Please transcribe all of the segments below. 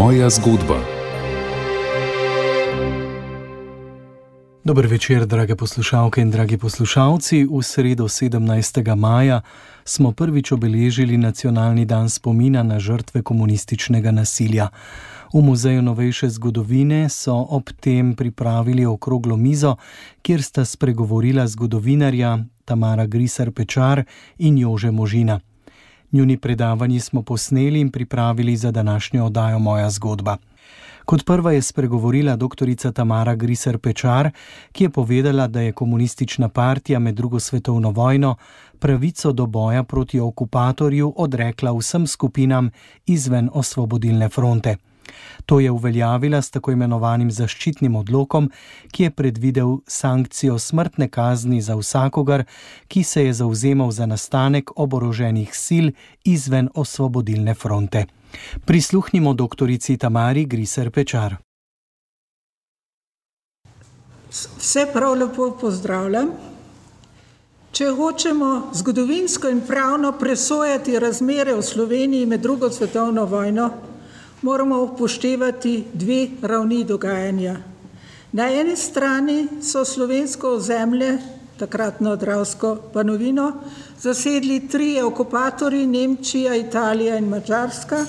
Moja zgodba. Dobro večer, drage poslušalke in dragi poslušalci. V sredo 17. maja smo prvič obeležili nacionalni dan spomina na žrtve komunističnega nasilja. V Muzeju novejše zgodovine so ob tem pripravili okroglo mizo, kjer sta spregovorila zgodovinarja Tamara Grisar Pečar in Jože Možina. Njuni predavanji smo posneli in pripravili za današnjo oddajo Moja zgodba. Kot prva je spregovorila dr. Tamara Griser Pečar, ki je povedala, da je komunistična partija med drugo svetovno vojno pravico do boja proti okupatorju odrekla vsem skupinam izven osvobodilne fronte. To je uveljavila s tako imenovanim zaščitnim odlokom, ki je predvidel sankcijo smrtne kazni za vsakogar, ki se je zauzemal za nastanek oboroženih sil izven osvobodilne fronte. Prisluhnimo doktorici Tamari Griser Pečar. Vse prav lepo pozdravljam. Če hočemo zgodovinsko in pravno presojati razmere v Sloveniji med drugo svetovno vojno, moramo upoštevati dve ravni dogajanja. Na eni strani so slovensko ozemlje, takratno Dravsko panovino, zasedli tri okupatorji, Nemčija, Italija in Mačarska,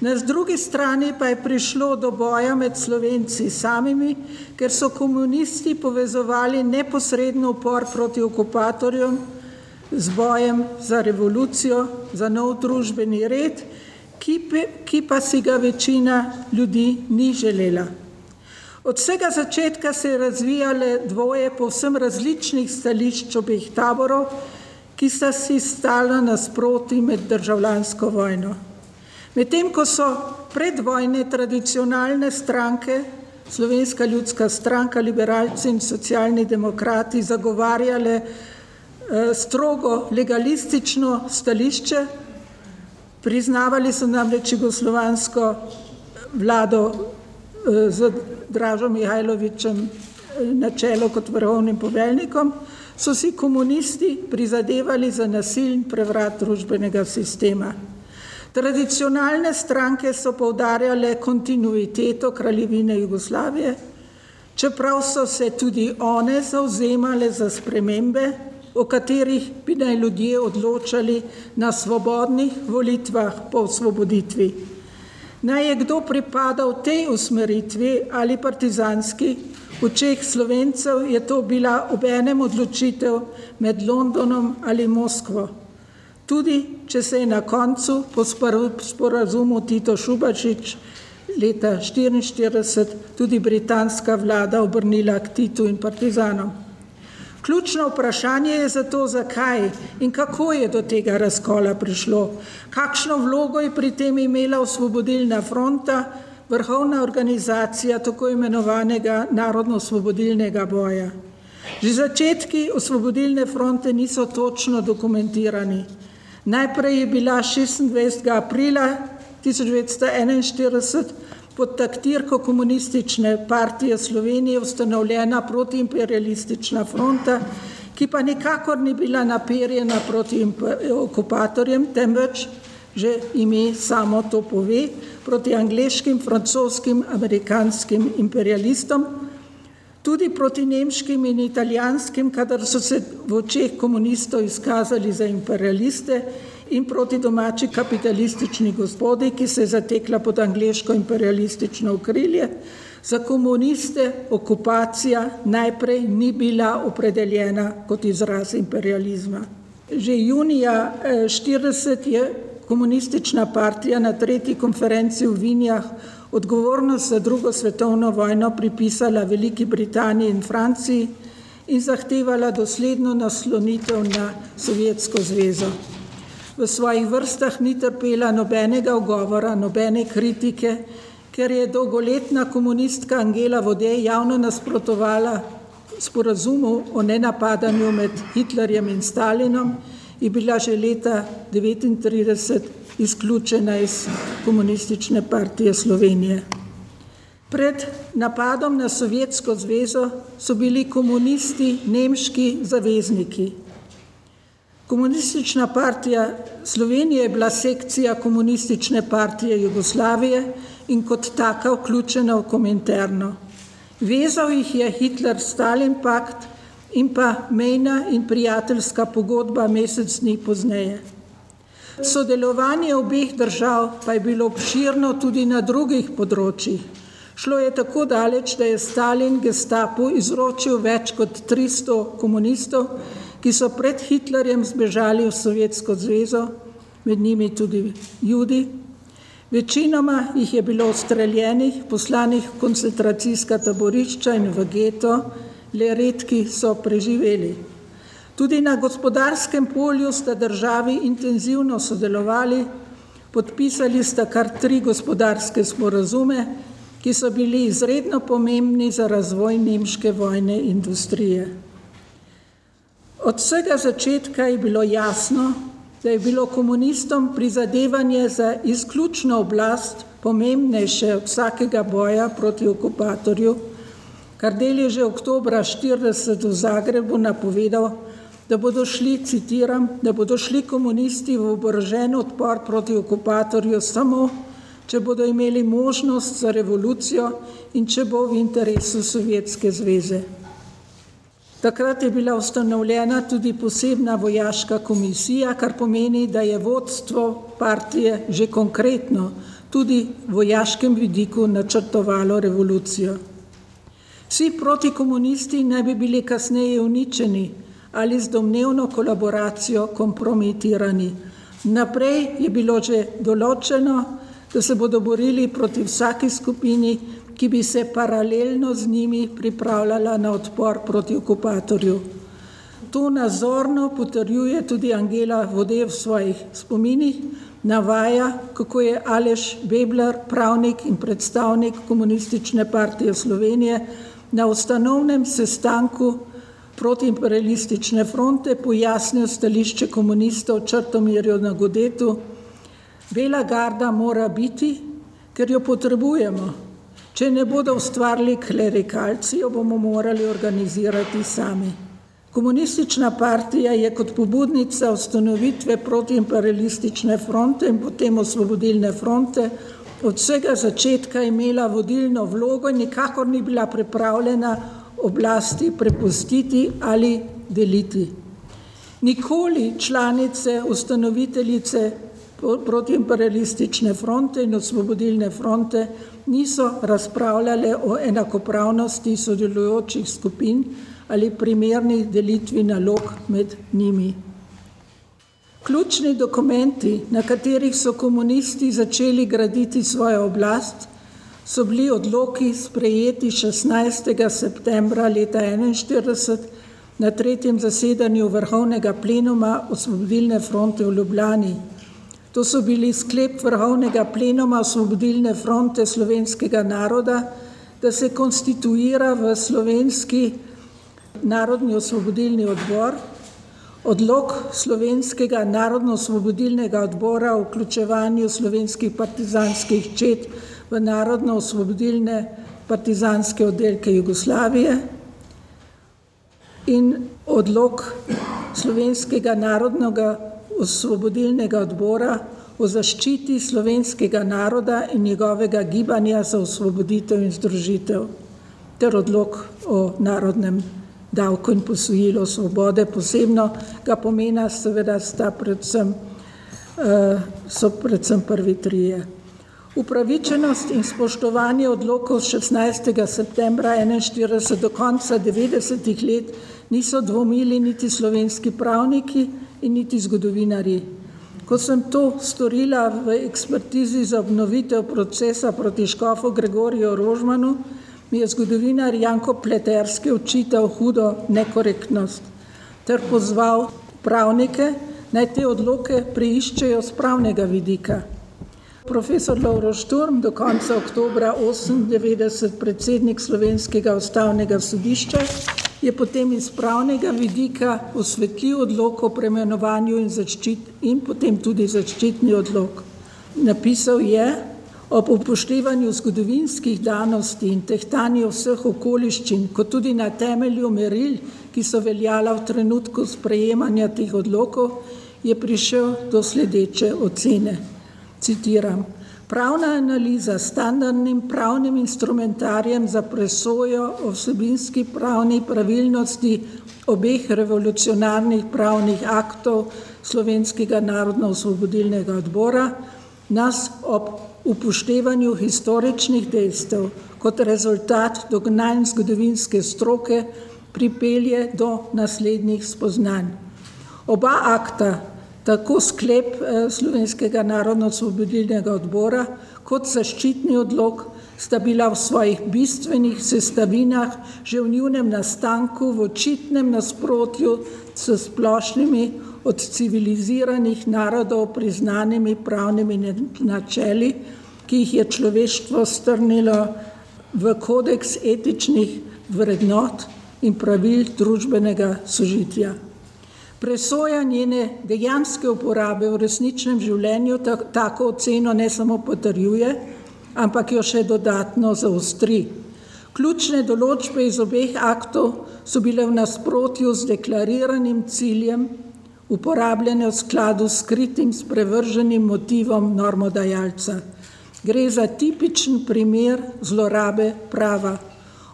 na drugi strani pa je prišlo do boja med slovenci samimi, ker so komunisti povezovali neposredno upor proti okupatorjem z bojem za revolucijo, za nov družbeni red ki, ki pa si ga večina ljudi ni želela. Od vsega začetka se je razvijale dvoje povsem različnih stališč obeh taborov, ki sta si stala nasproti med državljansko vojno. Medtem ko so predvojne tradicionalne stranke, Slovenska ljudska stranka, liberalci in socialni demokrati zagovarjale eh, strogo legalistično stališče, Priznavali so namreč jugoslovansko vlado eh, z Dražom Mihajlovičem eh, na čelo kot vrhovnim poveljnikom, so si komunisti prizadevali za nasiln prevrat družbenega sistema. Tradicionalne stranke so povdarjale kontinuiteto kraljevine Jugoslavije, čeprav so se tudi one zauzemale za spremembe, o katerih bi naj ljudje odločali na svobodnih volitvah po osvoboditvi. Naj je kdo pripadal tej usmeritvi ali partizanski, v čeh slovencev je to bila ob enem odločitev med Londonom ali Moskvo. Tudi, če se je na koncu po sporazumu Tito Šubačič leta 1944 tudi britanska vlada obrnila k Titu in partizanom. Ključno vprašanje je zato, zakaj in kako je do tega razkola prišlo, kakšno vlogo je pri tem imela osvobodilna fronta, vrhovna organizacija tako imenovanega narodno-osvobodilnega boja. Že začetki osvobodilne fronte niso točno dokumentirani. Najprej je bila 26. aprila 1941 pod taktirko komunistične partije Slovenije ustanovljena protiimperialistična fronta, ki pa nikakor ni bila naperjena proti okupatorjem, temveč že ime samo to pove, proti angliškim, francoskim, amerikanskim imperialistom, tudi proti nemškim in italijanskim, kadar so se v očeh komunistov izkazali za imperialiste in proti domači kapitalistični gospodi, ki se je zatekla pod angliško imperialistično okrilje. Za komuniste okupacija najprej ni bila opredeljena kot izraz imperializma. Že junija 1940 je komunistična partija na tretji konferenci v Vinjah odgovornost za drugo svetovno vojno pripisala Veliki Britaniji in Franciji in zahtevala dosledno naslonitev na Sovjetsko zvezo v svojih vrstah ni trpela nobenega ogovora, nobene kritike, ker je dolgoletna komunistka Angela Vodej javno nasprotovala sporazumu o nenapadanju med Hitlerjem in Stalinom in bila že leta 1939 izključena iz komunistične partije Slovenije. Pred napadom na Sovjetsko zvezo so bili komunisti nemški zavezniki, Komunistična partija Slovenije je bila sekcija komunistične partije Jugoslavije in kot taka vključena v komentarno. Vezal jih je Hitler-Stalin pakt in pa mejna in prijateljska pogodba mesec dni pozneje. Sodelovanje obeh držav pa je bilo obširno tudi na drugih področjih. Šlo je tako daleč, da je Stalin gestapu izročil več kot 300 komunistov, ki so pred Hitlerjem zbežali v Sovjetsko zvezo, med njimi tudi Judi. Večinoma jih je bilo ustreljenih, poslanih v koncentracijska taborišča in v geto, le redki so preživeli. Tudi na gospodarskem polju sta državi intenzivno sodelovali, podpisali sta kar tri gospodarske sporazume, ki so bili izredno pomembni za razvoj nemške vojne industrije. Od vsega začetka je bilo jasno, da je bilo komunistom prizadevanje za izključno oblast pomembnejše od vsakega boja proti okupatorju, kar del je že oktobra 40 v Zagrebu napovedal, da bodo šli, citiram, da bodo šli komunisti v oborožen odpor proti okupatorju samo, če bodo imeli možnost za revolucijo in če bo v interesu Sovjetske zveze. Takrat je bila ustanovljena tudi posebna vojaška komisija, kar pomeni, da je vodstvo partije že konkretno tudi v vojaškem vidiku načrtovalo revolucijo. Vsi protikomunisti naj bi bili kasneje uničeni ali z domnevno kolaboracijo kompromitirani. Naprej je bilo že določeno, da se bodo borili proti vsaki skupini, ki bi se paralelno z njimi pripravljala na odpor proti okupatorju. To nazorno potrjuje tudi Angela Vode v svojih spominih, navaja, kako je Aleš Bebler, pravnik in predstavnik komunistične partije Slovenije, na ustanovnem sestanku protiimperialistične fronte pojasnil stališče komunistov Črtomirju na Godetu, Bela garda mora biti, ker jo potrebujemo. Če ne bodo ustvarili klerikalci, jo bomo morali organizirati sami. Komunistična partija je kot pobudnica ustanovitve protiimperialistične fronte in potem osvobodilne fronte od vsega začetka imela vodilno vlogo in nikakor ni bila pripravljena oblasti prepustiti ali deliti. Nikoli članice, ustanoviteljice protiimperialistične fronte in osvobodilne fronte niso razpravljale o enakopravnosti sodelujočih skupin ali primerni delitvi nalog med njimi. Ključni dokumenti, na katerih so komunisti začeli graditi svojo oblast, so bili odloki sprejeti 16. septembra leta 1941 na tretjem zasedanju Vrhovnega plenuma Osvobodilne fronte v Ljubljani. To so bili sklep Vrhovnega plenuma Osvobodilne fronte slovenskega naroda, da se konstituira v slovenski narodni osvobodilni odbor, Odlog slovenskega narodno-osvobodilnega odbora o vključevanju slovenskih partizanskih čet v narodno-osvobodilne partizanske oddelke Jugoslavije. In odlog slovenskega narodnega osvobodilnega odbora o zaščiti slovenskega naroda in njegovega gibanja za osvoboditev in združitev ter odlog o narodnem davko in posojilo svobode, posebno ga pomena, seveda, sta predvsem, so predvsem prvi trije. Upravičenost in spoštovanje odlokov 16. septembra 1941 do konca 90. let niso dvomili niti slovenski pravniki in niti zgodovinari. Ko sem to storila v ekspertizi za obnovitev procesa proti škofu Gregoriju Rožmanu, mi je zgodovinar Janko Pleterski očital hudo nekorektnost ter pozval pravnike, naj te odloke preiščejo z pravnega vidika. Profesor Lauro Šturm, do konca oktobra 1998 predsednik Slovenskega ustavnega sodišča, je potem iz pravnega vidika osvetlil odlok o premenovanju in, zaščit, in potem tudi zaščitni odlok. Napisal je, Ob upoštevanju zgodovinskih danosti in tehtanju vseh okoliščin, kot tudi na temelju meril, ki so veljala v trenutku sprejemanja teh odlokov, je prišel do sledeče ocene. Citiram: Pravna analiza s standardnim pravnim instrumentarjem za presojo o vsebinski pravni pravilnosti obeh revolucionarnih pravnih aktov Slovenskega narodno-osvobodilnega odbora nas ob upoštevanju historičnih dejstev kot rezultat dognanj zgodovinske stroke pripelje do naslednjih spoznanj. Oba akta tako sklep eh, Slovenskega narodno-osvobodilnega odbora kot zaščitni odlog sta bila v svojih bistvenih sestavinah že v njunem nastanku v očitnem nasprotju s splošnimi od civiliziranih narodov priznanimi pravnimi načeli, ki jih je človeštvo strnilo v kodeks etičnih vrednot in pravil družbenega sožitja. Presoja njene dejanske uporabe v resničnem življenju tako oceno ne samo potrjuje, ampak jo še dodatno zaostri. Ključne določbe iz obeh aktov so bile v nasprotju z deklariranim ciljem, uporabljene v skladu s skritim, sprevrženim motivom normodajalca. Gre za tipičen primer zlorabe prava.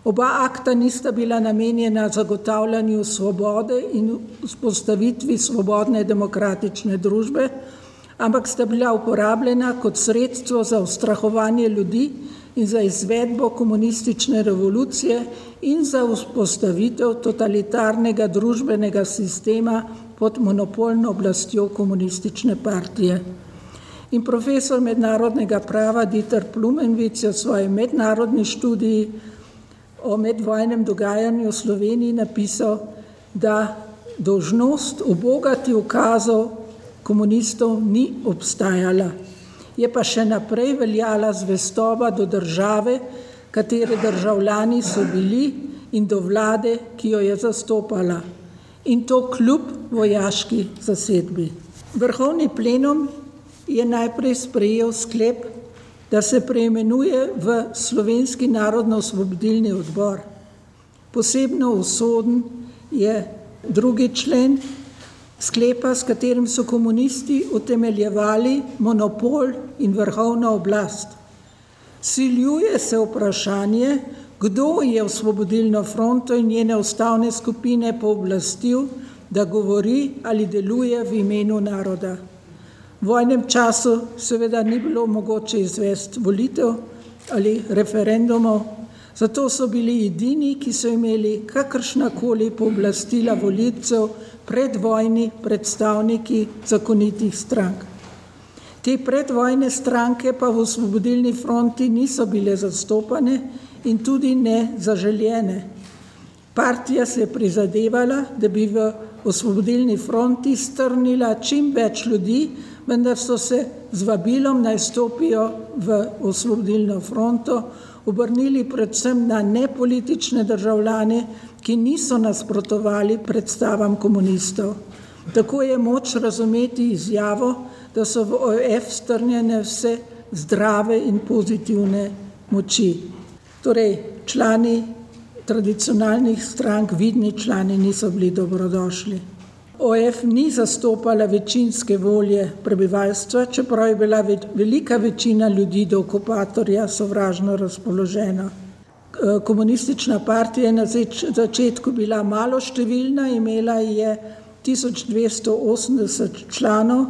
Oba akta nista bila namenjena zagotavljanju svobode in vzpostavitvi svobodne demokratične družbe, ampak sta bila uporabljena kot sredstvo za ustrahovanje ljudi in za izvedbo komunistične revolucije in za vzpostavitev totalitarnega družbenega sistema pod monopolno oblastjo komunistične partije. In profesor mednarodnega prava Dieter Plumenvic je v svoji mednarodni študiji o medvojnem dogajanju v Sloveniji napisal, da dožnost obogati ukazov komunistov ni obstajala. Je pa še naprej veljala zvestoba do države, katere državljani so bili in do vlade, ki jo je zastopala. In to kljub vojaški zasedbi. Vrhovni plenum je najprej sprejel sklep, da se preimenuje v Slovenski narodno-osvobodilni odbor. Posebno usoden je drugi člen sklepa, s katerim so komunisti utemeljevali monopol in vrhovna oblast. Siljuje se vprašanje, kdo je osvobodilno fronto in njene ustavne skupine pooblastil, da govori ali deluje v imenu naroda. V vojnem času seveda ni bilo mogoče izvesti volitev ali referendumov, zato so bili edini, ki so imeli kakršna koli pooblastila volitev predvojni predstavniki zakonitih strank. Te predvojne stranke pa v osvobodilni fronti niso bile zastopane in tudi ne zaželjene. Partija se je prizadevala, da bi v osvobodilni fronti strnila čim več ljudi, vendar so se z vabilom naj stopijo v osvobodilno fronto obrnili predvsem na nepolitične državljane, ki niso nasprotovali predstavam komunistov. Tako je moč razumeti izjavo, da so v OF strnjene vse zdrave in pozitivne moči. Torej, člani tradicionalnih strank, vidni člani, niso bili dobrodošli. OF ni zastopala večinske volje prebivalstva, čeprav je bila velika večina ljudi do okupatorja sovražno razpoložena. Komunistična partija je na začetku bila malo številna, imela je 1280 članov,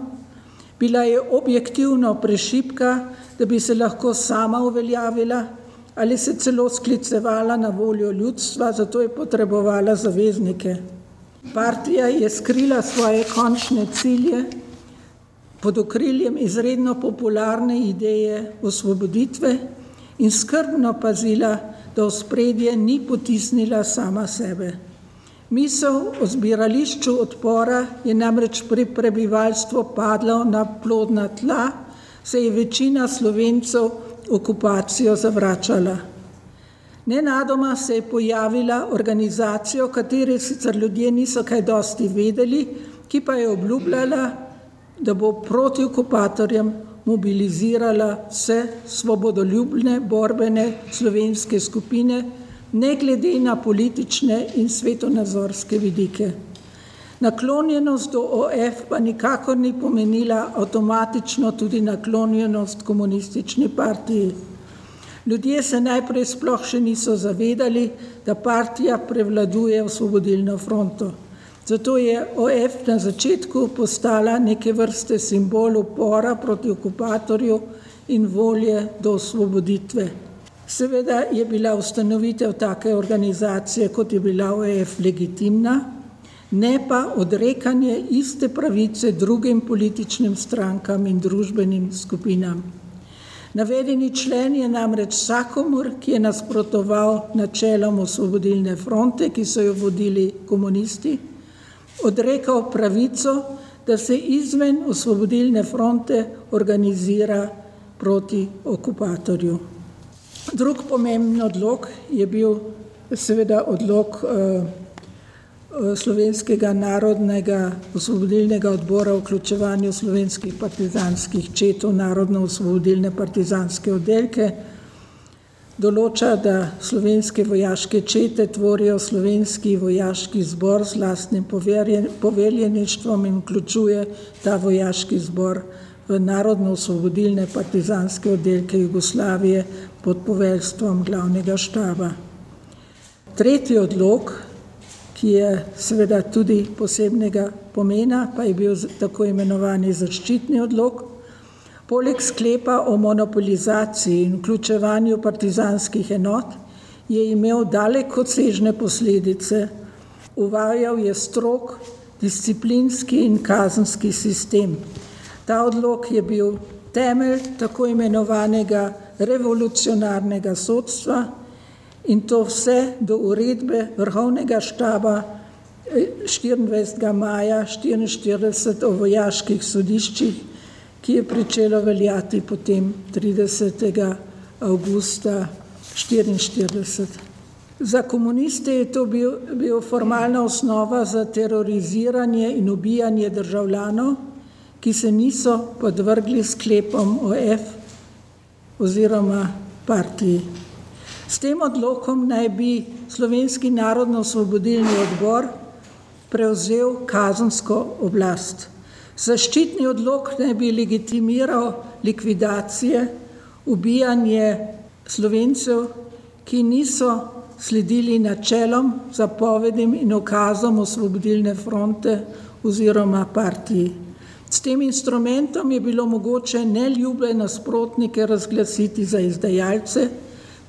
bila je objektivno prešipka, da bi se lahko sama uveljavila ali se celo sklicevala na voljo ljudstva, zato je potrebovala zaveznike. Partija je skrila svoje končne cilje pod okriljem izredno popularne ideje osvoboditve in skrbno pazila, da v spredje ni potisnila sama sebe. Misel o zbirališču odpora je namreč pri prebivalstvu padla na plodna tla, se je večina slovencev okupacijo zavračala. Nenadoma se je pojavila organizacija, o kateri sicer ljudje niso kaj dosti vedeli, ki pa je obljubljala, da bo proti okupatorjem mobilizirala vse svobodoljubne borbene slovenske skupine, ne glede na politične in svetonazorske vidike. Naklonjenost do OF pa nikakor ni pomenila avtomatično tudi naklonjenost komunistični partiji. Ljudje se najprej sploh še niso zavedali, da partija prevladuje osvobodilno fronto. Zato je OF na začetku postala neke vrste simbol upora proti okupatorju in volje do osvoboditve. Seveda je bila ustanovitev take organizacije, kot je bila OF, legitimna, ne pa odrekanje iste pravice drugim političnim strankam in družbenim skupinam. Navedeni člen je namreč vsakomur, ki je nasprotoval načelom osvobodilne fronte, ki so jo vodili komunisti, odrekal pravico, da se izven osvobodilne fronte organizira proti okupatorju. Drug pomemben odlog je bil seveda odlog eh, Slovenskega narodnega osvobodilnega odbora o vključevanju slovenskih partizanskih četov narodno-osvobodilne partizanske oddelke. Določa, da slovenske vojaške čete tvorijo slovenski vojaški zbor z lastnim poveljeništvom in vključuje ta vojaški zbor v narodno-osvobodilne partizanske oddelke Jugoslavije pod poveljstvom glavnega štaba. Tretji odlog ki je seveda tudi posebnega pomena, pa je bil tako imenovani zaščitni odlog. Poleg sklepa o monopolizaciji in vključevanju partizanskih enot je imel daleko sežne posledice. Uvajal je strok disciplinski in kazenski sistem. Ta odlog je bil temelj tako imenovanega revolucionarnega sodstva, in to vse do uredbe vrhovnega štaba 24. Eh, maja 1944 o vojaških sodiščih, ki je pričelo veljati potem 30. augusta 1944. Za komuniste je to bil, bil formalna osnova za teroriziranje in ubijanje državljanov, ki se niso podvrgli sklepom OF oziroma partiji. S tem odlokom naj bi Slovenski narodno-osvobodilni odbor prevzel kazansko oblast. Zaščitni odlok naj bi legitimiral likvidacije, ubijanje slovencev, ki niso sledili načelom, zapovedim in okazom osvobodilne fronte oziroma partiji. S tem instrumentom je bilo mogoče neljube nasprotnike razglasiti za izdajalce,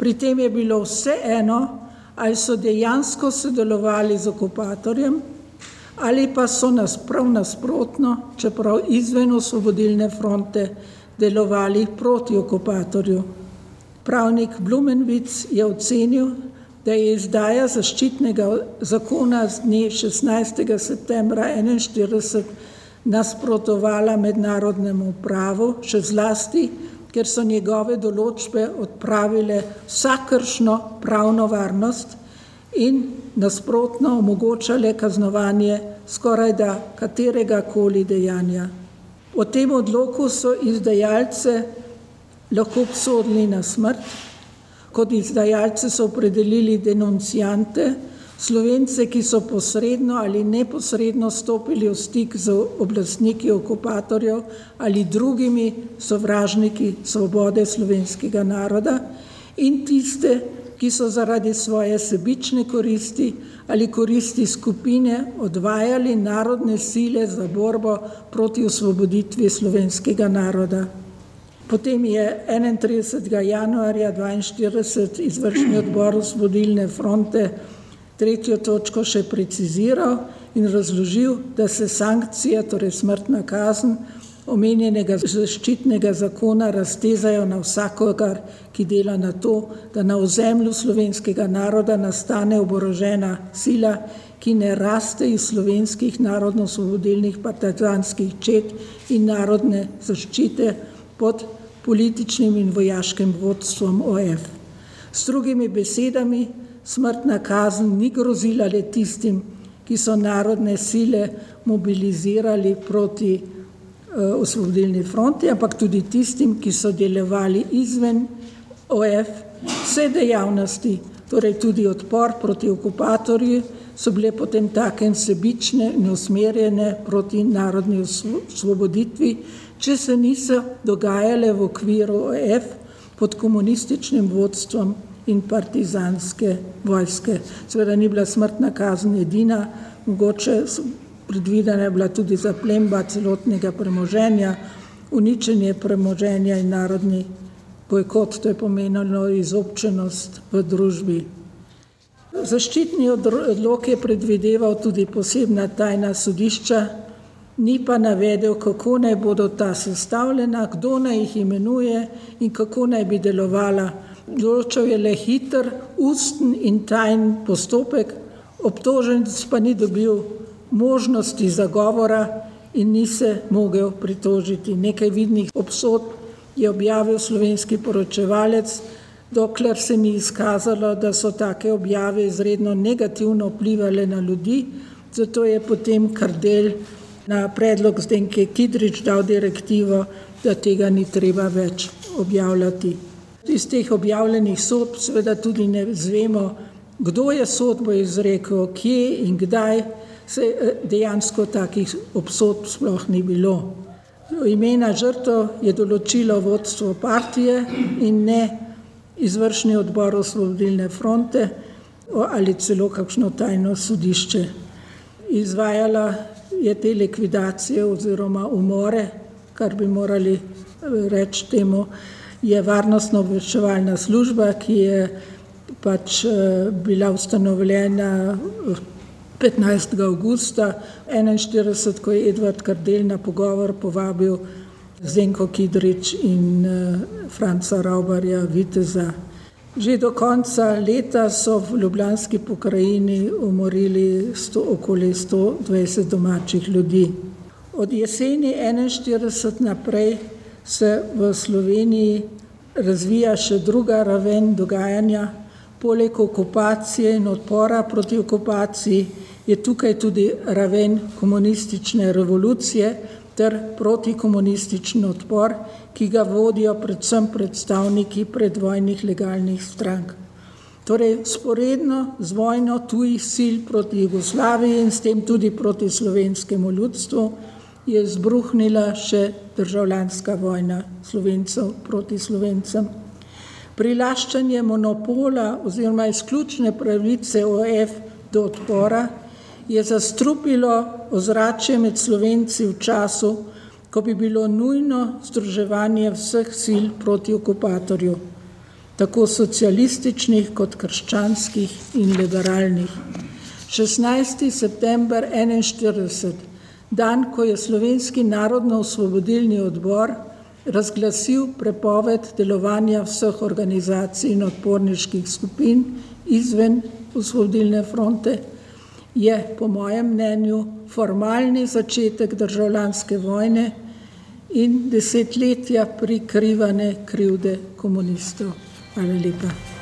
Pri tem je bilo vse eno, ali so dejansko sodelovali z okupatorjem, ali pa so nas prav nasprotno, čeprav izven osvobodilne fronte, delovali proti okupatorju. Pravnik Blumenvic je ocenil, da je izdaja zaščitnega zakona z dne 16. septembra 1941 nasprotovala mednarodnemu pravu, še zlasti ker so njegove določbe odpravile vsakršno pravno varnost in nasprotno omogočale kaznovanje skoraj da katerega koli dejanja. O tem odloku so izdajalce lahko obsodili na smrt, kot izdajalce so opredelili denuncijante, Slovence, ki so posredno ali neposredno stopili v stik z oblastniki okupatorjev ali drugimi sovražniki svobode slovenskega naroda, in tiste, ki so zaradi svoje sebične koristi ali koristi skupine odvajali narodne sile za borbo proti osvoboditvi slovenskega naroda. Potem je 31. januarja 1942 izvršni odbor Osvobodilne fronte tretjo točko še preciziral in razložil, da se sankcije, torej smrtna kazen, omenjenega zaščitnega zakona raztezajo na vsakogar, ki dela na to, da na ozemlju slovenskega naroda nastane oborožena sila, ki ne raste iz slovenskih narodno-svobodilnih partizanskih čet in narodne zaščite pod političnim in vojaškim vodstvom OF. S drugimi besedami, smrtna kazen ni grozila le tistim, ki so narodne sile mobilizirali proti uh, osvobodilni fronti, ampak tudi tistim, ki so delovali izven OF, vse dejavnosti, torej tudi odpor proti okupatorju, so bile potem takem sebične in usmerjene proti narodni osvoboditvi, če se niso dogajale v okviru OF pod komunističnim vodstvom in partizanske vojske. Seveda ni bila smrtna kazen edina, mogoče predvidena je bila tudi zaplemba celotnega premoženja, uničenje premoženja in narodni bojkot, to je pomenilo izobčenost v družbi. Zaščitni odlog je predvideval tudi posebna tajna sodišča, ni pa navedel, kako naj bodo ta sestavljena, kdo naj jih imenuje in kako naj bi delovala. Določal je le hiter, usten in tajen postopek, obtoženec pa ni dobil možnosti zagovora in ni se mogel pritožiti. Nekaj vidnih obsodb je objavil slovenski poročevalec, dokler se ni izkazalo, da so take objave izredno negativno vplivali na ljudi, zato je potem Kardel na predlog Zdenke Kidrič dal direktivo, da tega ni treba več objavljati. Iz teh objavljenih sodb seveda tudi ne zvemo, kdo je sodbo izrekel, kje in kdaj, se dejansko takih obsodb sploh ni bilo. Imena žrtev je določilo vodstvo partije in ne izvršni odbor osvobodilne fronte ali celo kakšno tajno sodišče. Izvajala je te likvidacije oziroma umore, kar bi morali reči temu, je varnostno obveščevalna služba, ki je pač bila ustanovljena 15. augusta 1941, ko je Edvard Kardel na pogovor povabil Zdenko Kidrič in Franca Raubarja Viteza. Že do konca leta so v Ljubljanski pokrajini umorili sto, okoli 120 domačih ljudi. Od jeseni 1941 naprej se v Sloveniji razvija še druga raven dogajanja, poleg okupacije in odpora proti okupaciji je tukaj tudi raven komunistične revolucije ter protikomunistični odpor, ki ga vodijo predvsem predstavniki predvojnih legalnih strank. Torej, sporedno z vojno tujih sil proti Jugoslaviji in s tem tudi proti slovenskemu ljudstvu je zbruhnila še državljanska vojna slovencev proti slovencem. Prilaščanje monopola oziroma izključne pravice OF do odpora je zastrupilo ozračje med Slovenci v času, ko bi bilo nujno združevanje vseh sil proti okupatorju, tako socialističnih kot krščanskih in liberalnih. 16. september 1941, dan, ko je Slovenski narodno-osvobodilni odbor razglasil prepoved delovanja vseh organizacij in odporniških skupin izven osvobodilne fronte, je po mojem mnenju formalni začetek državljanske vojne in desetletja prikrivane krivde komunistov. Hvala lepa.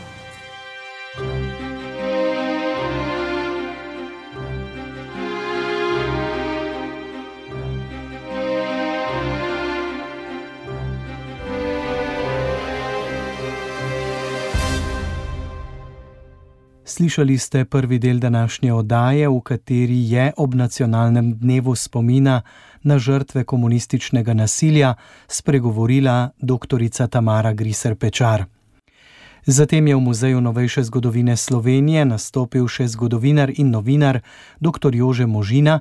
Slišali ste prvi del današnje oddaje, v kateri je ob nacionalnem dnevu spomina na žrtve komunističnega nasilja spregovorila dr. Tamara Griser Pečar. Zatem je v Muzeju novejše zgodovine Slovenije nastopil še zgodovinar in novinar dr. Jože Možina,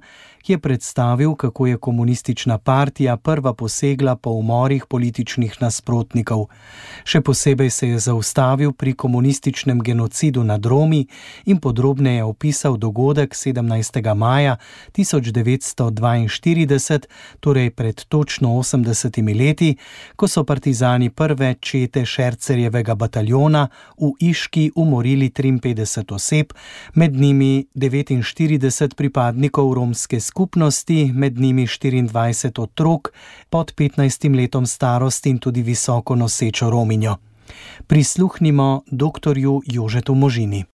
je predstavil, kako je komunistična partija prva posegla po umorih političnih nasprotnikov. Še posebej se je zaustavil pri komunističnem genocidu nad Romi in podrobneje opisal dogodek 17. maja 1942, torej pred točno 80 leti, ko so partizani prve čete Šercerjevega bataljona v Iški umorili 53 oseb, med njimi 49 pripadnikov romske skupnosti skupnosti, med njimi 24 otrok pod 15 letom starosti in tudi visoko nosečo Rominjo. Prisluhnimo dr. Jožetu Možini.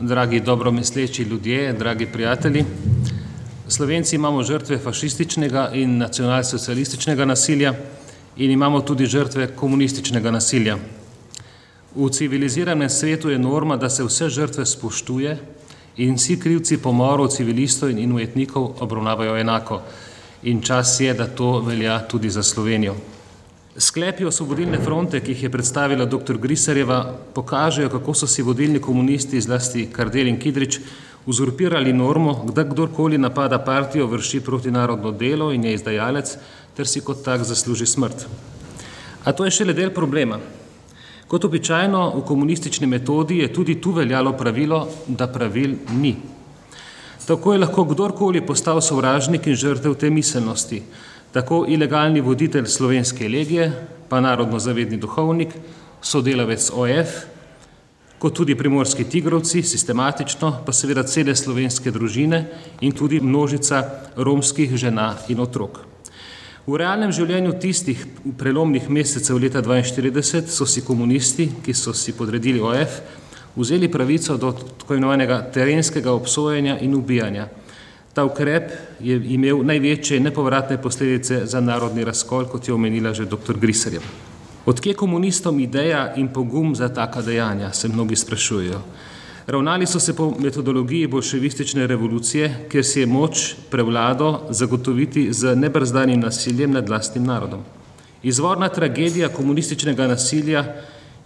Dragi dobromisleči ljudje, dragi prijatelji, Slovenci imamo žrtve fašističnega in nacionalsocialističnega nasilja in imamo tudi žrtve komunističnega nasilja. V civiliziranem svetu je norma, da se vse žrtve spoštuje in vsi krivci pomorov, civilistov in inujetnikov obravnavajo enako. In čas je, da to velja tudi za Slovenijo. Sklepi osvobodilne fronte, ki jih je predstavila dr. Grisarjeva, pokažejo, kako so si vodilni komunisti, zlasti Kardel in Kidrič, uzurpirali normo, da kdorkoli napada partijo, vrši protinarodno delo in je izdajalec, ter si kot tak zasluži smrt. A to je šele del problema. Kot običajno v komunistični metodi je tudi tu veljalo pravilo, da pravil ni. Tako je lahko kdorkoli postal sovražnik in žrtev te miselnosti, tako ilegalni voditelj slovenske legije, pa narodno zavedni duhovnik, sodelavec OF, kot tudi primorski tigrovci, sistematično, pa seveda cele slovenske družine in tudi množica romskih žena in otrok. V realnem življenju tistih prelomnih mesecev leta 1942 so si komunisti, ki so si podredili OF, vzeli pravico do tako imenovanega terenskega obsojanja in ubijanja. Ta ukrep je imel največje nepovratne posledice za narodni razkol, kot je omenila že dr. Grisarjev. Odkje komunistom ideja in pogum za taka dejanja, se mnogi sprašujejo. Ravnali so se po metodologiji bolševistične revolucije, kjer si je moč prevlado zagotoviti z nebrzdanim nasiljem nad vlastnim narodom. Izvorna tragedija komunističnega nasilja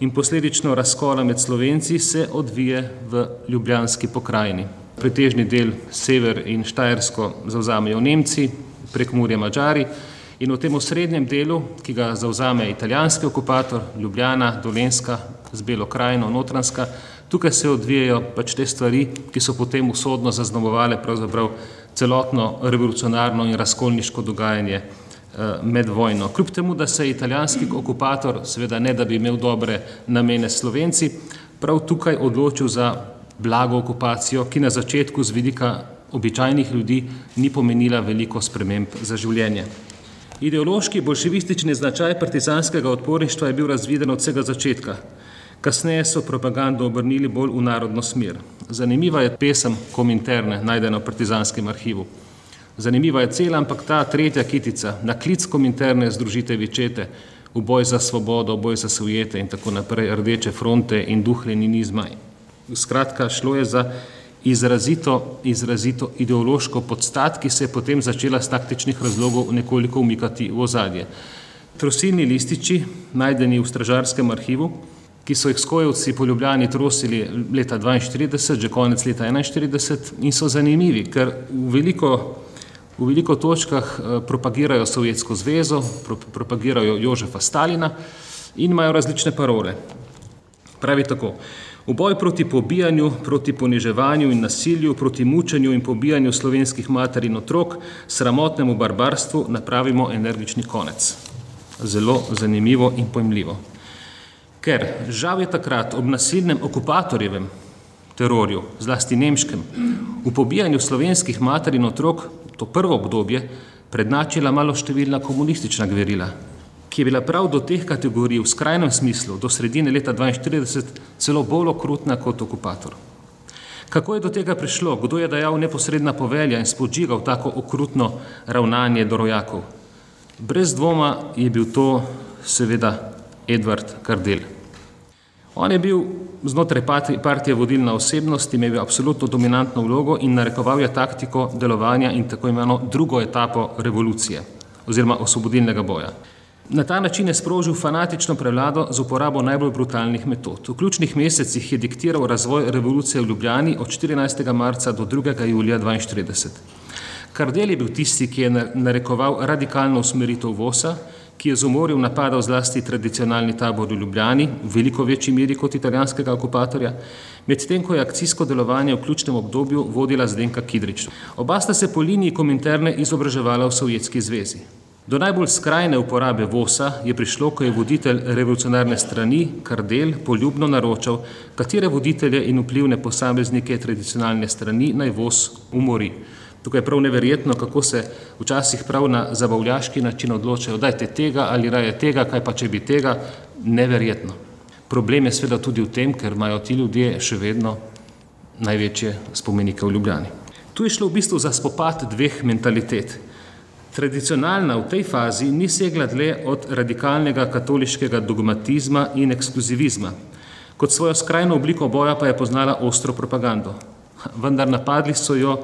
in posledično razkola med Slovenci se odvije v Ljubljanski pokrajini. Pretežni del sever in Štajersko zauzamejo Nemci, prek Murje Mačari in v tem osrednjem delu, ki ga zauzame italijanski okupator, Ljubljana, Dolenska, z Belo krajino, Notranska, Tukaj se odvijajo pač te stvari, ki so potem usodno zaznamovale celotno revolucionarno in razkolniško dogajanje eh, med vojno. Kljub temu, da se je italijanski okupator, seveda ne da bi imel dobre namene Slovenci, prav tukaj odločil za blago okupacijo, ki na začetku z vidika običajnih ljudi ni pomenila veliko sprememb za življenje. Ideološki bolševistični značaj partizanskega odporništva je bil razviden od vsega začetka. Kasneje so propagando obrnili bolj v narodno smer. Zanimiva je pesem Kominterne, najdena v partizanskem arhivu. Zanimiva je cela, ampak ta tretja kitica, na klic Kominterne združite vičete, v boj za svobodo, v boj za sujete in tako naprej, rdeče fronte in duh leninizma. Skratka, šlo je za izrazito, izrazito ideološko podstat, ki se je potem začela z taktičnih razlogov nekoliko umikati v ozadje. Trosilni lističi, najdeni v stražarskem arhivu, ki so jih skojevci po Ljubljani trosili leta 1942, že konec leta 1941 in so zanimivi, ker v veliko, v veliko točkah eh, propagirajo Sovjetsko zvezo, propagirajo Jožefa Stalina in imajo različne parole. Pravi tako, v boj proti pobijanju, proti poniževanju in nasilju, proti mučenju in pobijanju slovenskih mater in otrok, sramotnemu barbarstvu napravimo energični konec. Zelo zanimivo in pojmljivo. Ker žal je takrat ob nasilnem okupatorjevem terorju, zlasti nemškem, v pobijanju slovenskih mater in otrok to prvo obdobje prednačila malo številna komunistična gverila, ki je bila prav do teh kategorij v skrajnem smislu do sredine leta 1942 celo bolj okrutna kot okupator. Kako je do tega prišlo, kdo je dajal neposredna povelja in spodžigal tako okrutno ravnanje do rojakov? Brez dvoma je bil to seveda Edvard Kardel. On je bil znotraj partije vodilna osebnost, imel absolutno dominantno vlogo in narekoval je taktiko delovanja in tako imeno drugo etapo revolucije oziroma osvobodilnega boja. Na ta način je sprožil fanatično prevlado z uporabo najbolj brutalnih metod. V ključnih mesecih je diktiral razvoj revolucije v Ljubljani od 14. marca do 2. julija 1942. Kardel je bil tisti, ki je narekoval radikalno usmeritev VOSA, ki je z umorjem napadal zlasti tradicionalni tabor v Ljubljani, v veliko večji meri kot italijanskega okupatorja, medtem ko je akcijsko delovanje v ključnem obdobju vodila Zdenka Kidrič. Oba sta se po liniji kominterne izobraževala v Sovjetski zvezi. Do najbolj skrajne uporabe VOSA je prišlo, ko je voditelj revolucionarne strani Kardel poljubno naročal, katere voditelje in vplivne posameznike tradicionalne strani naj VOS umori. Tukaj je prav neverjetno, kako se včasih prav na zabavljaški način odločajo, dajte tega ali raje tega, kaj pa če bi tega, neverjetno. Problem je seveda tudi v tem, ker imajo ti ljudje še vedno največje spomenike v Ljubljani. Tu je šlo v bistvu za spopad dveh mentalitet. Tradicionalna v tej fazi ni segla dlje od radikalnega katoliškega dogmatizma in ekskluzivizma. Kot svojo skrajno obliko boja pa je poznala ostro propagando. Vendar napadli so jo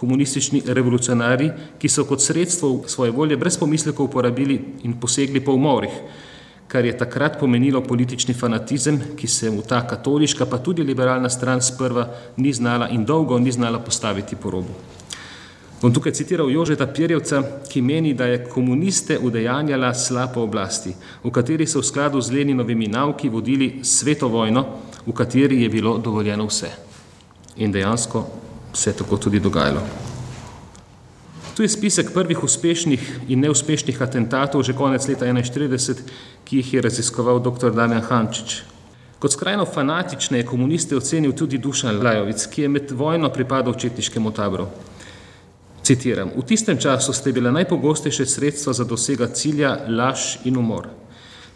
komunistični revolucionari, ki so kot sredstvo svoje volje brez pomislekov uporabili in posegli po umorih, kar je takrat pomenilo politični fanatizem, ki se mu ta katoliška, pa tudi liberalna stran sprva ni znala in dolgo ni znala postaviti po robu. Bom tukaj citiral Jožeta Pirjevca, ki meni, da je komuniste udejanjala slabo oblasti, v kateri so v skladu z Leninovimi nauki vodili sveto vojno, v kateri je bilo dovoljeno vse. In dejansko se je tako tudi dogajalo. Tu je spisek prvih uspešnih in neuspešnih atentatov že konec leta 1941, ki jih je raziskoval dr. Damjan Hančič. Kot skrajno fanatične je komuniste ocenil tudi Dušan Lajovic, ki je med vojno pripadal četniškemu tabru. Citiram: V tistem času ste bile najpogostejše sredstva za dosega cilja laž in umor.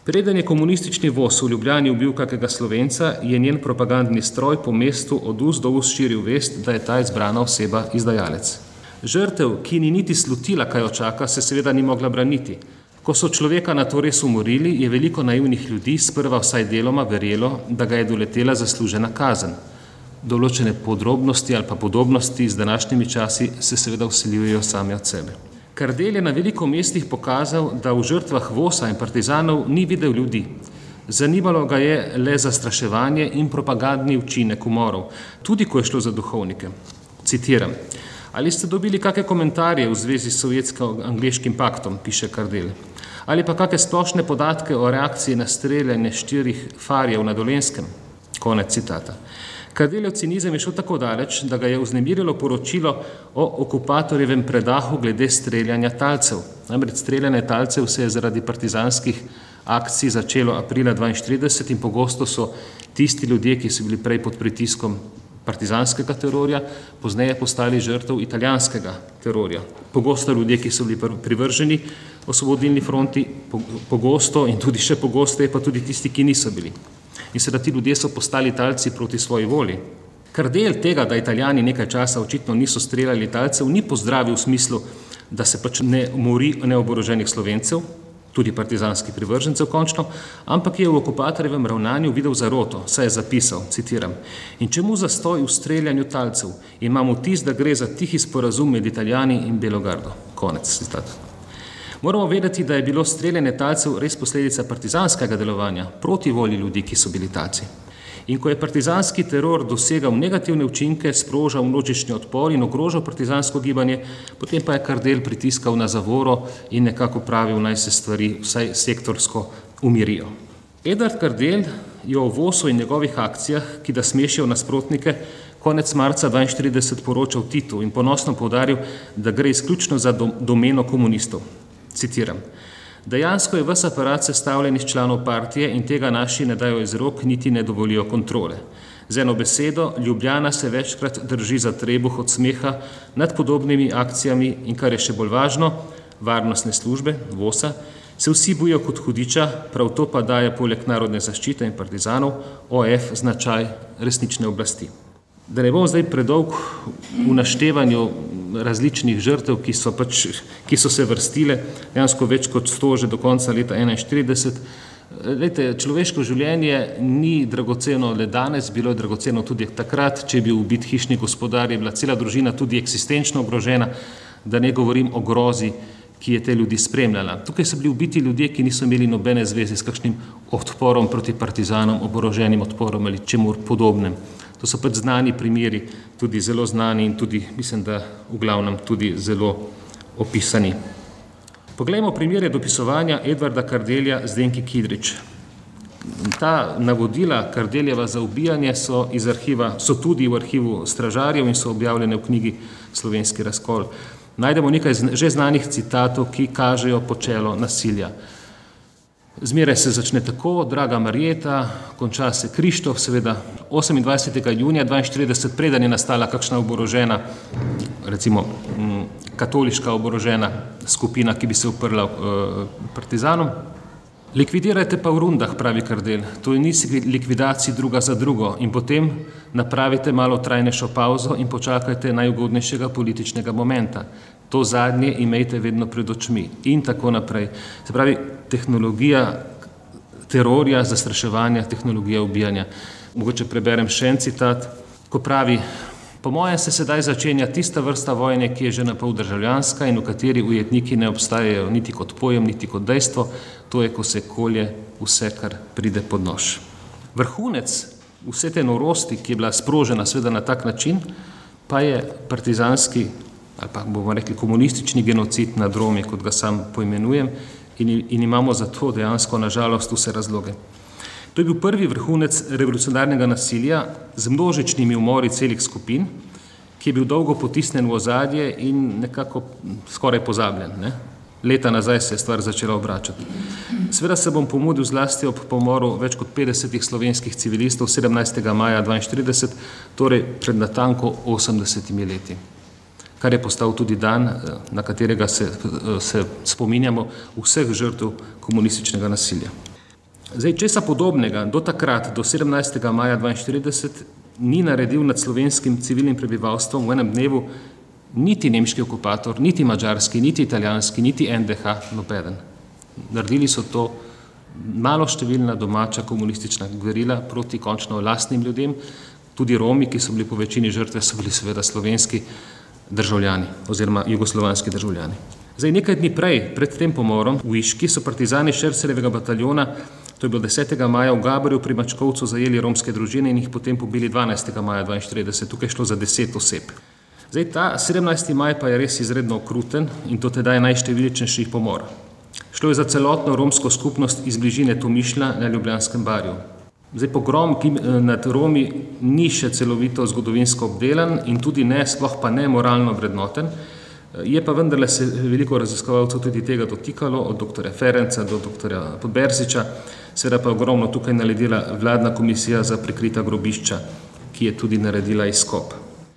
Preden je komunistični voz v Ljubljani ubil kakega slovenca, je njen propagandni stroj po mestu od ust do ust širil vest, da je ta izbrana oseba izdajalec. Žrtev, ki ni niti slutila, kaj jo čaka, se seveda ni mogla braniti. Ko so človeka na to res umorili, je veliko naivnih ljudi sprva vsaj deloma verjelo, da ga je doletela zaslužena kazen. Določene podrobnosti ali pa podobnosti z današnjimi časi se seveda usiljujejo sami od sebe. Kardel je na veliko mestih pokazal, da v žrtvah Vosa in partizanov ni videl ljudi. Zanimalo ga je le zastraševanje in propagandni učinek umorov, tudi ko je šlo za duhovnike. Citiram: Ali ste dobili kakšne komentarje v zvezi s sovjetsko-angliškim paktom, piše Kardel, ali pa kakšne splošne podatke o reakciji na streljanje štirih farjev na Dolenskem? Konec citata. Kardeljev cinizem je šel tako daleč, da ga je vznemirilo poročilo o okupatorjevem predahu glede streljanja talcev. Namreč streljanje talcev se je zaradi partizanskih akcij začelo aprila 1942 in pogosto so tisti ljudje, ki so bili prej pod pritiskom partizanskega terorja, pozneje postali žrtev italijanskega terorja. Pogosto ljudje, ki so bili privrženi osvobodilni fronti, pogosto in tudi še pogosteje pa tudi tisti, ki niso bili in seveda ti ljudje so postali talci proti svoji volji. Kar del tega, da italijani nekaj časa očitno niso streljali talcev, ni pozdravil v smislu, da se pač ne mori neoboroženih slovencev, tudi partizanskih privržencev končno, ampak je v okupatorjevem ravnanju videl zaroto, saj je zapisal, citiram, in čemu zastoj v streljanju talcev, imamo tis, da gre za tihi sporazum med italijani in Belogardo. Konec citata. Moramo vedeti, da je bilo streljanje talcev res posledica partizanskega delovanja proti volji ljudi, ki so bili talci. In ko je partizanski teror dosegal negativne učinke, sprožal množični odpor in ogrožal partizansko gibanje, potem pa je Kardel pritiskal na zavoro in nekako pravil, naj se stvari vsaj sektorsko umirijo. Edward Kardel je o Vosu in njegovih akcijah, ki da smešijo nasprotnike, konec marca 1942 poročal Titu in ponosno povdaril, da gre izključno za domeno komunistov. Citiram. Dejansko je vse aparat sestavljen iz članov partije in tega naši ne dajo iz rok, niti ne dovolijo kontrole. Z eno besedo, Ljubljana se večkrat drži za trebuh od smeha nad podobnimi akcijami in kar je še bolj važno, varnostne službe, VOSA, se vsi bojijo kot hudiča, prav to pa daje poleg narodne zaščite in partizanov OF značaj resnične oblasti. Da ne bom zdaj predolg v naštevanju različnih žrtev, ki so, pač, ki so se vrstile, dejansko več kot sto že do konca leta 1941. Lejte, človeško življenje ni dragoceno le danes, bilo je dragoceno tudi takrat, če je bil ubit hišni gospodar, je bila cela družina tudi eksistenčno ogrožena, da ne govorim o grozi, ki je te ljudi spremljala. Tukaj so bili ubiti ljudje, ki niso imeli nobene zveze s kakšnim odporom proti partizanom, oboroženim odporom ali čemu podobnem. To so pač znani primeri, tudi zelo znani in tudi, mislim, da v glavnem tudi zelo opisani. Poglejmo primere dopisovanja Edvarda Kardelja z Denki Kidrič. Ta navodila Kardeljeva za ubijanje so, iz arhiva, so tudi v arhivu stražarjev in so objavljene v knjigi Slovenski razkol. Najdemo nekaj že znanih citatov, ki kažejo počelo nasilja. Zmeraj se začne tako, draga Marjeta, konča se Krištof, seveda 28. junija 42, preden je nastala kakšna oborožena, recimo katoliška oborožena skupina, ki bi se uprla uh, partizanom. Likvidirajte pa v rundah, pravi kardel, to je nisi likvidacij druga za drugo. In potem napravite malo trajnejšo pauzo in počakajte najugodnejšega političnega momenta. To zadnje imejte vedno pred očmi. In tako naprej. Se pravi, tehnologija terorja, zastraševanja, tehnologija ubijanja. Mogoče preberem še en citat, ko pravi: Po mojem se sedaj začenja tista vrsta vojne, ki je že na pol državljanska in v kateri ujetniki ne obstajajo niti kot pojem, niti kot dejstvo, to je, ko se kolje vse, kar pride pod nož. Vrhunec vse te norosti, ki je bila sprožena sveda na tak način, pa je partizanski ali pa bomo rekli komunistični genocid nad Romi, kot ga sam poimenujem, in, in imamo za to dejansko nažalost vse razloge. To je bil prvi vrhunec revolucionarnega nasilja z množičnimi umori celih skupin, ki je bil dolgo potisnen v ozadje in nekako skoraj pozabljen. Ne? Leta nazaj se je stvar začela obračati. Sveda se bom pomudil zlasti ob pomoru več kot 50 slovenskih civilistov 17. maja 1942, torej pred natanko 80 leti, kar je postal tudi dan, na katerega se, se spominjamo vseh žrtev komunističnega nasilja. Zdaj, česa podobnega do takrat, do 17. maja 1942, ni naredil nad slovenskim civilnim prebivalstvom v enem dnevu niti nemški okupator, niti mačarski, niti italijanski, niti NDH, nobeden. Naredili so to malo številna domača komunistična gverila proti končno lastnim ljudem, tudi Romi, ki so bili po večini žrtve, so bili seveda slovenski državljani oziroma jugoslovanski državljani. Zdaj, nekaj dni prej, pred tem pomorom, v Iški so partizani Šercerjevega bataljona To je bilo 10. maja v Gabriju pri Mačkovcu zajeli romske družine in jih potem pobili 12. maja 1942. Tukaj je šlo za 10 oseb. Zdaj ta 17. maj pa je res izredno okruten in to teda je najštevilčnejši pomor. Šlo je za celotno romsko skupnost iz bližine Tomišlja na Ljubljanskem barju. Zdaj pogrom ki nad Romi ni še celovito zgodovinsko obdelan in tudi ne, sploh pa ne moralno vrednoten, je pa vendarle se veliko raziskovalcev tudi tega dotikalo, od dr. Ferenca do dr. Podberziča, Seveda pa je ogromno tukaj naredila vladna komisija za prikrita grobišča, ki je tudi naredila izkop.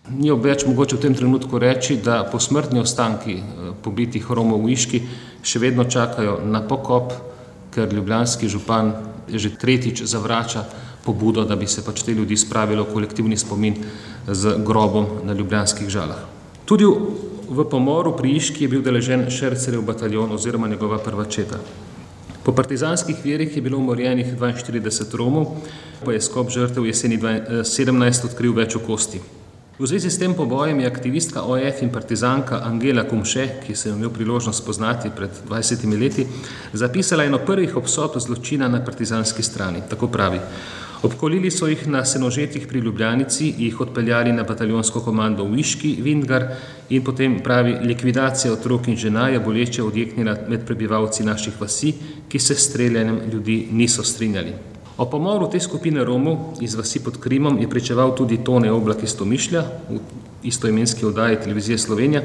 Ni obveč mogoče v tem trenutku reči, da posmrtni ostanki eh, pobitih Romov v Iški še vedno čakajo na pokop, ker ljubljanski župan že tretjič zavrača pobudo, da bi se pač te ljudi spravilo v kolektivni spomin z grobom na ljubljanskih žalah. Tudi pomoru pri Iški je bil deležen Šercerjev bataljon oziroma njegova prva četa. Po partizanskih verjih je bilo umorjenih 42 Romov, pa je skop žrtev jeseni 17 odkril več kosti. V zvezi s tem pobojem je aktivistka OF in partizanka Angela Kumše, ki sem imel priložnost spoznati pred 20 leti, zapisala eno prvih obsodb zločina na partizanski strani. Tako pravi. Obkolili so jih na senožetih pri Ljubljanici, jih odpeljali na bataljonsko komando v Iški, Vindgar in potem pravi likvidacija otrok in žena je boleče odjeknila med prebivalci naših vasi, ki se s streljanjem ljudi niso strinjali. O pomoru te skupine Romov iz vasi pod Krimom je pričeval tudi Tone Oblak iz Tomišlja v istoimenski oddaji televizije Slovenija,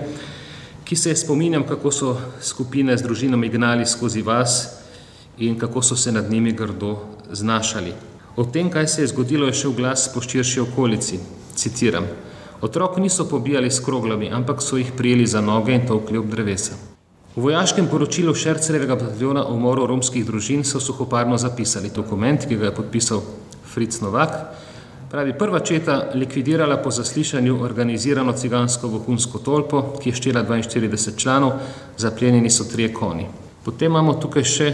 ki se je spominjam, kako so skupine z družinami gnali skozi vas in kako so se nad njimi grdo znašali. O tem, kaj se je zgodilo, je šel glas po širši okolici. Citiram: Otrok niso pobijali s kroglami, ampak so jih prijeli za noge in tolkli ob drevesa. V vojaškem poročilu Šercerevega bataljona o umoru romskih družin so suhoparno zapisali dokument, ki ga je podpisal Fritz Novak. Pravi, prva četa likvidirala po zaslišanju organizirano cigansko vohunsko tolpo, ki je štela 42 članov, zaplenjeni so trije koni. Potem imamo tukaj še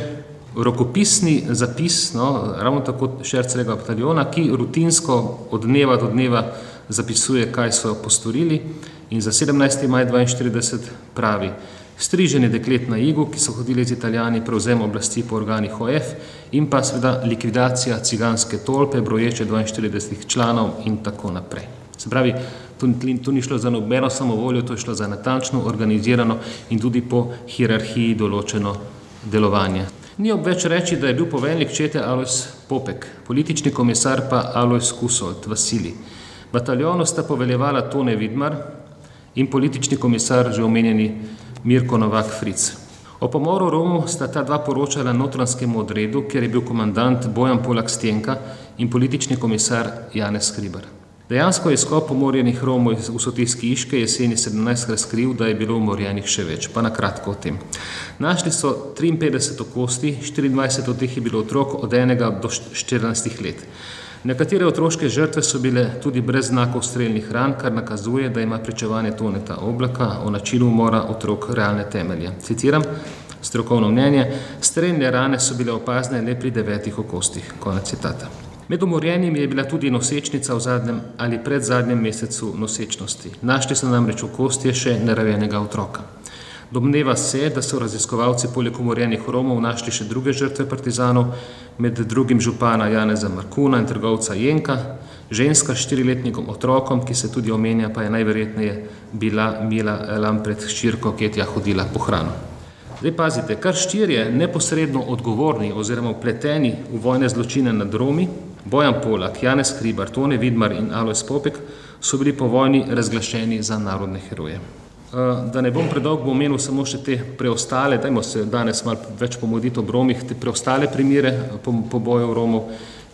rokopisni zapis, no, ravno tako Šercevega bataljona, ki rutinsko od dneva do dneva zapisuje, kaj so postorili in za 17. maj 42 pravi, striženje deklet na Igu, ki so hodili z italijani, prevzem oblasti po organih OF in pa seveda likvidacija ciganske tolpe, broječe 42 članov in tako naprej. Se pravi, to ni šlo za nobeno samovoljo, to je šlo za natančno, organizirano in tudi po hierarhiji določeno delovanje. Ni obveč reči, da je bil poveljnik čete Alois Popek, politični komisar pa Alois Kusolt, Vasili. Bataljonu sta poveljevala Tone Vidmar in politični komisar, že omenjeni Mirko Novak Fric. O pomoru Romu sta ta dva poročala notranskemu odredu, kjer je bil komandant Bojan Polak Stenka in politični komisar Janez Hribar. Dejansko je skop umorjenih Romov v Sotijski Iške jeseni 17 razkril, da je bilo umorjenih še več, pa na kratko o tem. Našli so 53 kosti, 24 od teh je bilo otrok od enega do 14 let. Nekatere otroške žrtve so bile tudi brez znakov streljnih ran, kar nakazuje, da ima pričevanje toneta oblaka o načinu umora otrok realne temelje. Citiram strokovno mnenje, streljne rane so bile opazne le pri devetih okostih. Konec citata. Med umorjenimi je bila tudi nosečnica v zadnjem ali predzadnjem mesecu nosečnosti. Našli so namreč v kostje še neravenega otroka. Domneva se, da so raziskovalci poleg umorjenih Romov našli še druge žrtve partizanov, med drugim župana Janeza Markuna in trgovca Jenka, ženska s štiriletnikom otrokom, ki se tudi omenja, pa je najverjetneje bila Mila Lampret ščirko, ki je tja hodila po hrano. Zdaj pazite, kar štirje neposredno odgovorni oziroma upleteni v vojne zločine nad Romi, Bojan Polak, Janez Hribar, Tone Vidmar in Alois Popek, so bili po vojni razglašeni za narodne heroje. Eh, da ne bom predolg, bom omenil samo še te preostale, dajmo se danes malo več pomoditi ob Romih, te preostale primere pobojev po Romov.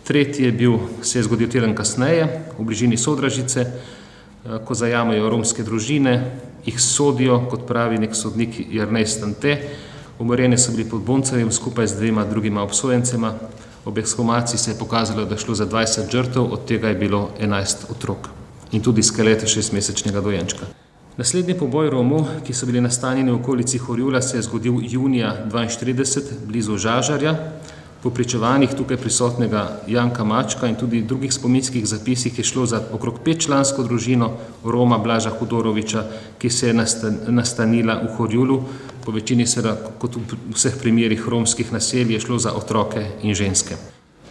Tretji je bil, se je zgodil teden kasneje, v bližini Sodražice, eh, ko zajamajo romske družine, jih sodijo, kot pravi nek sodnik Jrnej Stante. Umorjeni so bili pod Boncevim skupaj z dvema drugima obsojencema. Ob ekshumaciji se je pokazalo, da je šlo za 20 žrtev, od tega je bilo 11 otrok in tudi skelete šestmesečnega dojenčka. Naslednji poboj Romov, ki so bili nastanjeni v okolici Horjula, se je zgodil junija 1942 blizu Žažarja. Po pričevanjih tukaj prisotnega Janka Mačka in tudi drugih spominskih zapisih je šlo za okrog petčlansko družino Roma Blaža Hudoroviča, ki se je nastanila v Horjulu. Po večini seveda, kot v vseh primerih romskih naselij, je šlo za otroke in ženske.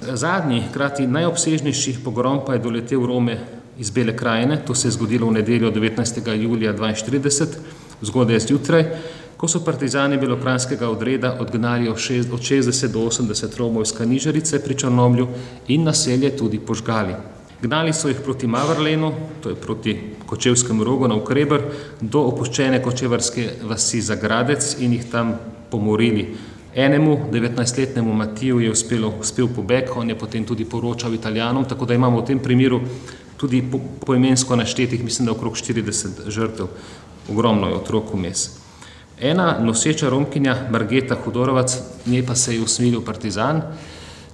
Zadnji, krati najobsežnejši pogrom pa je doletel Rome iz Bele krajine, to se je zgodilo v nedeljo 19. julija 1942, zgodaj zjutraj, ko so partizani belokranskega odreda odgnali od 60 do 80 Romov iz Kanižarice pri Črnomlju in naselje tudi požgali. Gnali so jih proti Mavrlenu, to je proti Kočevskemu rogu na Ukreber, do opuščene kočevarske vasi Zagradec in jih tam pomorili. Enemu, 19-letnemu Matiju, je uspelo, uspel pobeg, on je potem tudi poročal italijanom, tako da imamo v tem primeru tudi po, poimensko naštetih, mislim, da okrog 40 žrtev, ogromno je otrok vmes. Ena noseča romkinja, Margeta Hudorovac, nje pa se je usmilil partizan,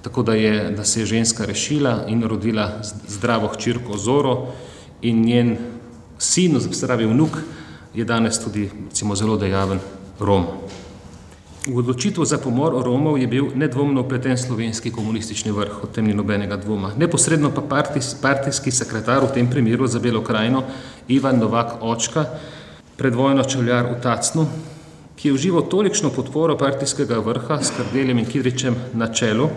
tako da, je, da se je ženska rešila in rodila zdravo hčirko Zoro in njen sin, pravi vnuk, je danes tudi recimo, zelo dejaven Rom. V odločitev za pomor Romov je bil nedvomno upleten slovenski komunistični vrh, o tem ni nobenega dvoma. Neposredno pa partijs, partijski sekretar v tem primeru za Belo krajino Ivan Novak Očka, predvojno čevljar v Tacnu, ki je užival tolikšno podporo partijskega vrha s Kardeljem in Kidričem na čelu,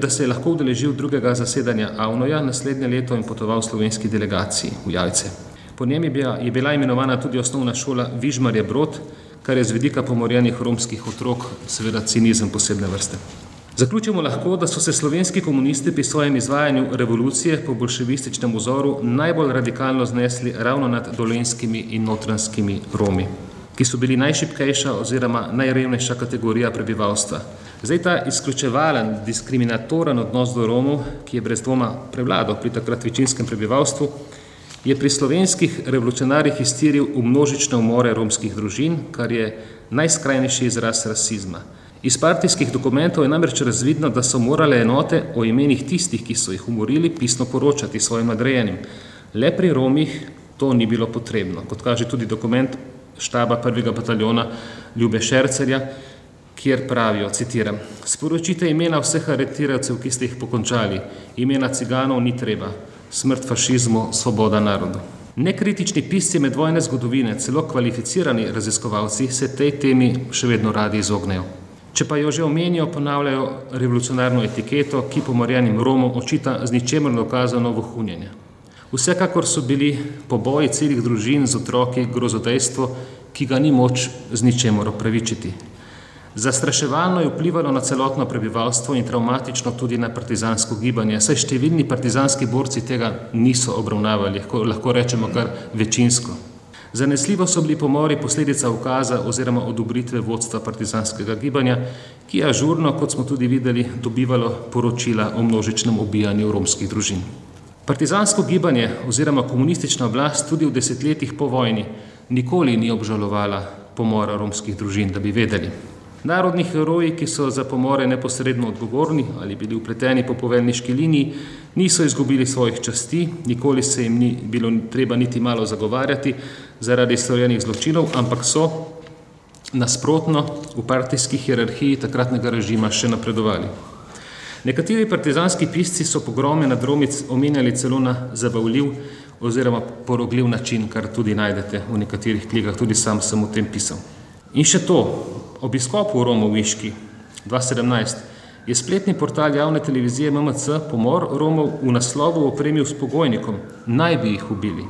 da se je lahko udeležil drugega zasedanja Avnoja naslednje leto in potoval slovenski delegaciji v Jajce. Po njem je bila, je bila imenovana tudi osnovna šola Vižmarje Brod, kar je z vidika pomorjenih romskih otrok seveda cinizem posebne vrste. Zaključimo lahko, da so se slovenski komunisti pri svojem izvajanju revolucije po bolševističnem vzoru najbolj radikalno znesli ravno nad dolenskimi in notranskimi Romi, ki so bili najšipkejša oziroma najrevnejša kategorija prebivalstva. Zdaj ta izključevalen, diskriminatoren odnos do Romov, ki je brez dvoma prevladal pri takrat večinskem prebivalstvu, je pri slovenskih revolucionarjih iztiril v množične umore romskih družin, kar je najskrajnejši izraz rasizma. Iz partijskih dokumentov je namreč razvidno, da so morale enote o imenih tistih, ki so jih umorili, pisno poročati svojim nadrejenim. Le pri Romih to ni bilo potrebno, kot kaže tudi dokument štaba prvega bataljona Ljube Šercerja, kjer pravijo, citiram, sporočite imena vseh aretiravcev, ki ste jih pokončali, imena ciganov ni treba, smrt fašizmu, svoboda narodu. Nekritični pisci medvojne zgodovine, celo kvalificirani raziskovalci, se tej temi še vedno radi izognejo. Če pa jo že omenijo, ponavljajo revolucionarno etiketo, ki pomorjenim Romom očita z ničemer dokazano vohunjenje. Vsekakor so bili poboji celih družin z otroki grozodejstvo, ki ga ni moč z ničemer opravičiti. Zastraševalno je vplivalo na celotno prebivalstvo in traumatično tudi na partizansko gibanje, saj številni partizanski borci tega niso obravnavali, lahko, lahko rečemo kar večinsko. Zanesljivo so bili pomori posledica ukaza oziroma odobritve vodstva partizanskega gibanja, ki je ažurno, kot smo tudi videli, dobivalo poročila o množičnem ubijanju romskih družin. Partizansko gibanje oziroma komunistična oblast tudi v desetletjih po vojni nikoli ni obžalovala pomora romskih družin, da bi vedeli. Narodni heroji, ki so za pomore neposredno odgovorni ali bili upleteni po poveljniški liniji, niso izgubili svojih časti, nikoli se jim ni bilo treba niti malo zagovarjati zaradi storjenih zločinov, ampak so nasprotno v partijski hierarhiji takratnega režima še napredovali. Nekateri partizanski pisci so pogrome nad Romic omenjali celo na zabavljiv oziroma porogljiv način, kar tudi najdete v nekaterih knjigah, tudi sam sem o tem pisal. In še to, ob izkopu Romov v Iški 2017 je spletni portal javne televizije MMC pomor Romov v naslovu opremil s pogojnikom, naj bi jih ubili,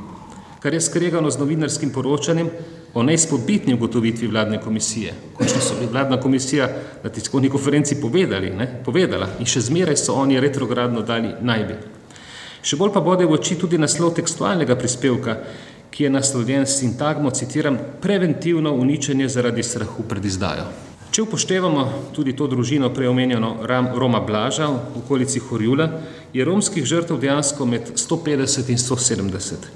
kar je skregano z novinarskim poročanjem o neizpodbitni ugotovitvi vladne komisije. Končno so bi vladna komisija na tiskovni konferenci povedali, ne, povedala in še zmeraj so oni retrogradno dali naj bi. Še bolj pa bode v oči tudi naslov tekstualnega prispevka, ki je naslovljen s sintagmo, citiram, preventivno uničenje zaradi strahu pred izdajo. Če upoštevamo tudi to družino preomenjeno Roma Blaža v okolici Horjula, je romskih žrtev dejansko med 150 in 170.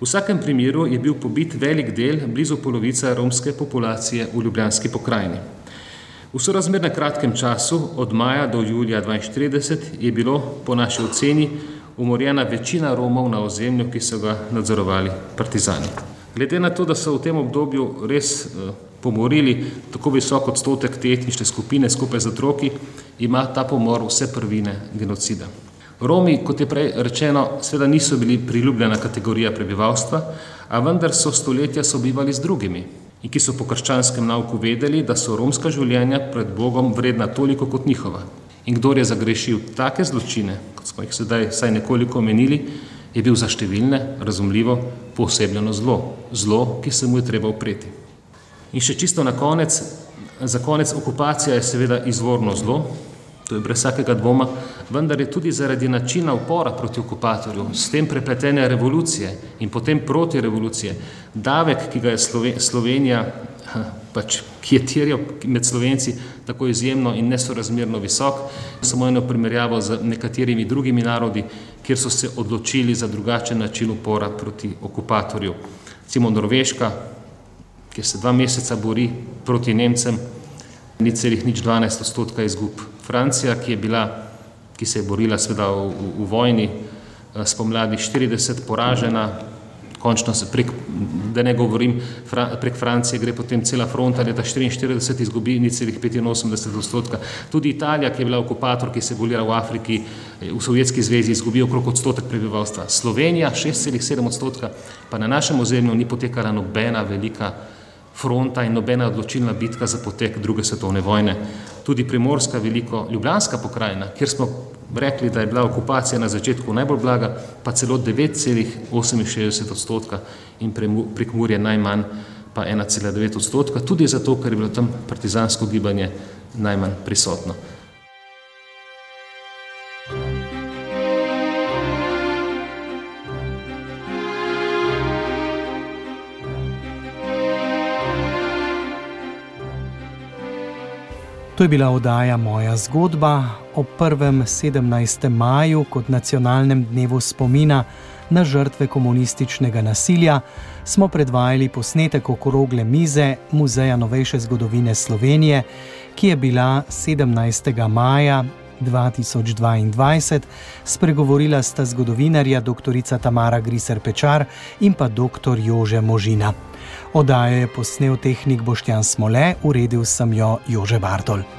V vsakem primeru je bil pobit velik del, blizu polovica romske populacije v Ljubljanski pokrajini. V sorazmerno kratkem času, od maja do julija 1942, je bilo po naši oceni umorjena večina Romov na ozemlju, ki so ga nadzorovali partizani. Glede na to, da so v tem obdobju res uh, pomorili tako visok odstotek te etnične skupine skupaj z otroki, ima ta pomor vse prvine genocida. Romi, kot je prej rečeno, seveda niso bili priljubljena kategorija prebivalstva, a vendar so stoletja sobivali z drugimi in ki so po krščanskem nauku vedeli, da so romska življenja pred Bogom vredna toliko kot njihova. In kdo je zagrešil take zločine, kot smo jih sedaj vsaj nekoliko omenili, je bil za številne, razumljivo, posebljeno zlo, zlo, ki se mu je treba upreti. In še čisto na konec, za konec okupacija je seveda izvorno zlo, to je brez vsakega dvoma, vendar je tudi zaradi načina upora proti okupatorju, s tem prepletene revolucije in potem proti revolucije, davek, ki ga je Slovenija, pač, ki je terjal med Slovenci tako izjemno in nesorazmerno visok, samo eno primerjavo z nekaterimi drugimi narodi, kjer so se odločili za drugačen način upora proti okupatorju. Recimo Norveška, ki se dva meseca bori proti Nemcem, ni celih nič 12 odstotka izgub. Francija, ki bila, ki se je borila sveda v, v, v vojni, eh, spomladi 40 poražena, končno se prek, da ne govorim, prek Francije gre potem cela fronta, leta 44 izgubi ni celih 85 odstotka. Tudi Italija, ki je bila okupator, ki se je borila v Afriki, eh, v Sovjetski zvezi, izgubi okrog odstotek prebivalstva. Slovenija 6,7 odstotka, pa na našem ozemlju ni potekala nobena velika fronta in nobena odločilna bitka za potek druge svetovne vojne. Tudi primorska veliko ljubljanska pokrajina, kjer smo rekli, da je bila okupacija na začetku najbolj blaga, pa celo 9,68 odstotka in prekmurje najmanj pa 1,9 odstotka, tudi zato, ker je bilo tam partizansko gibanje najmanj prisotno. To je bila oddaja Moja zgodba o 1. 17. maju kot nacionalnem dnevu spomina na žrtve komunističnega nasilja. Smo predvajali posnetek okrogle mize Muzeja novejše zgodovine Slovenije, ki je bila 17. maja 2022, spregovorila sta zgodovinarja dr. Tamara Griser Pečar in pa dr. Jože Možina. Oddajo je posnel tehnik Boštjan Smole, uredil sem jo Jože Bartol.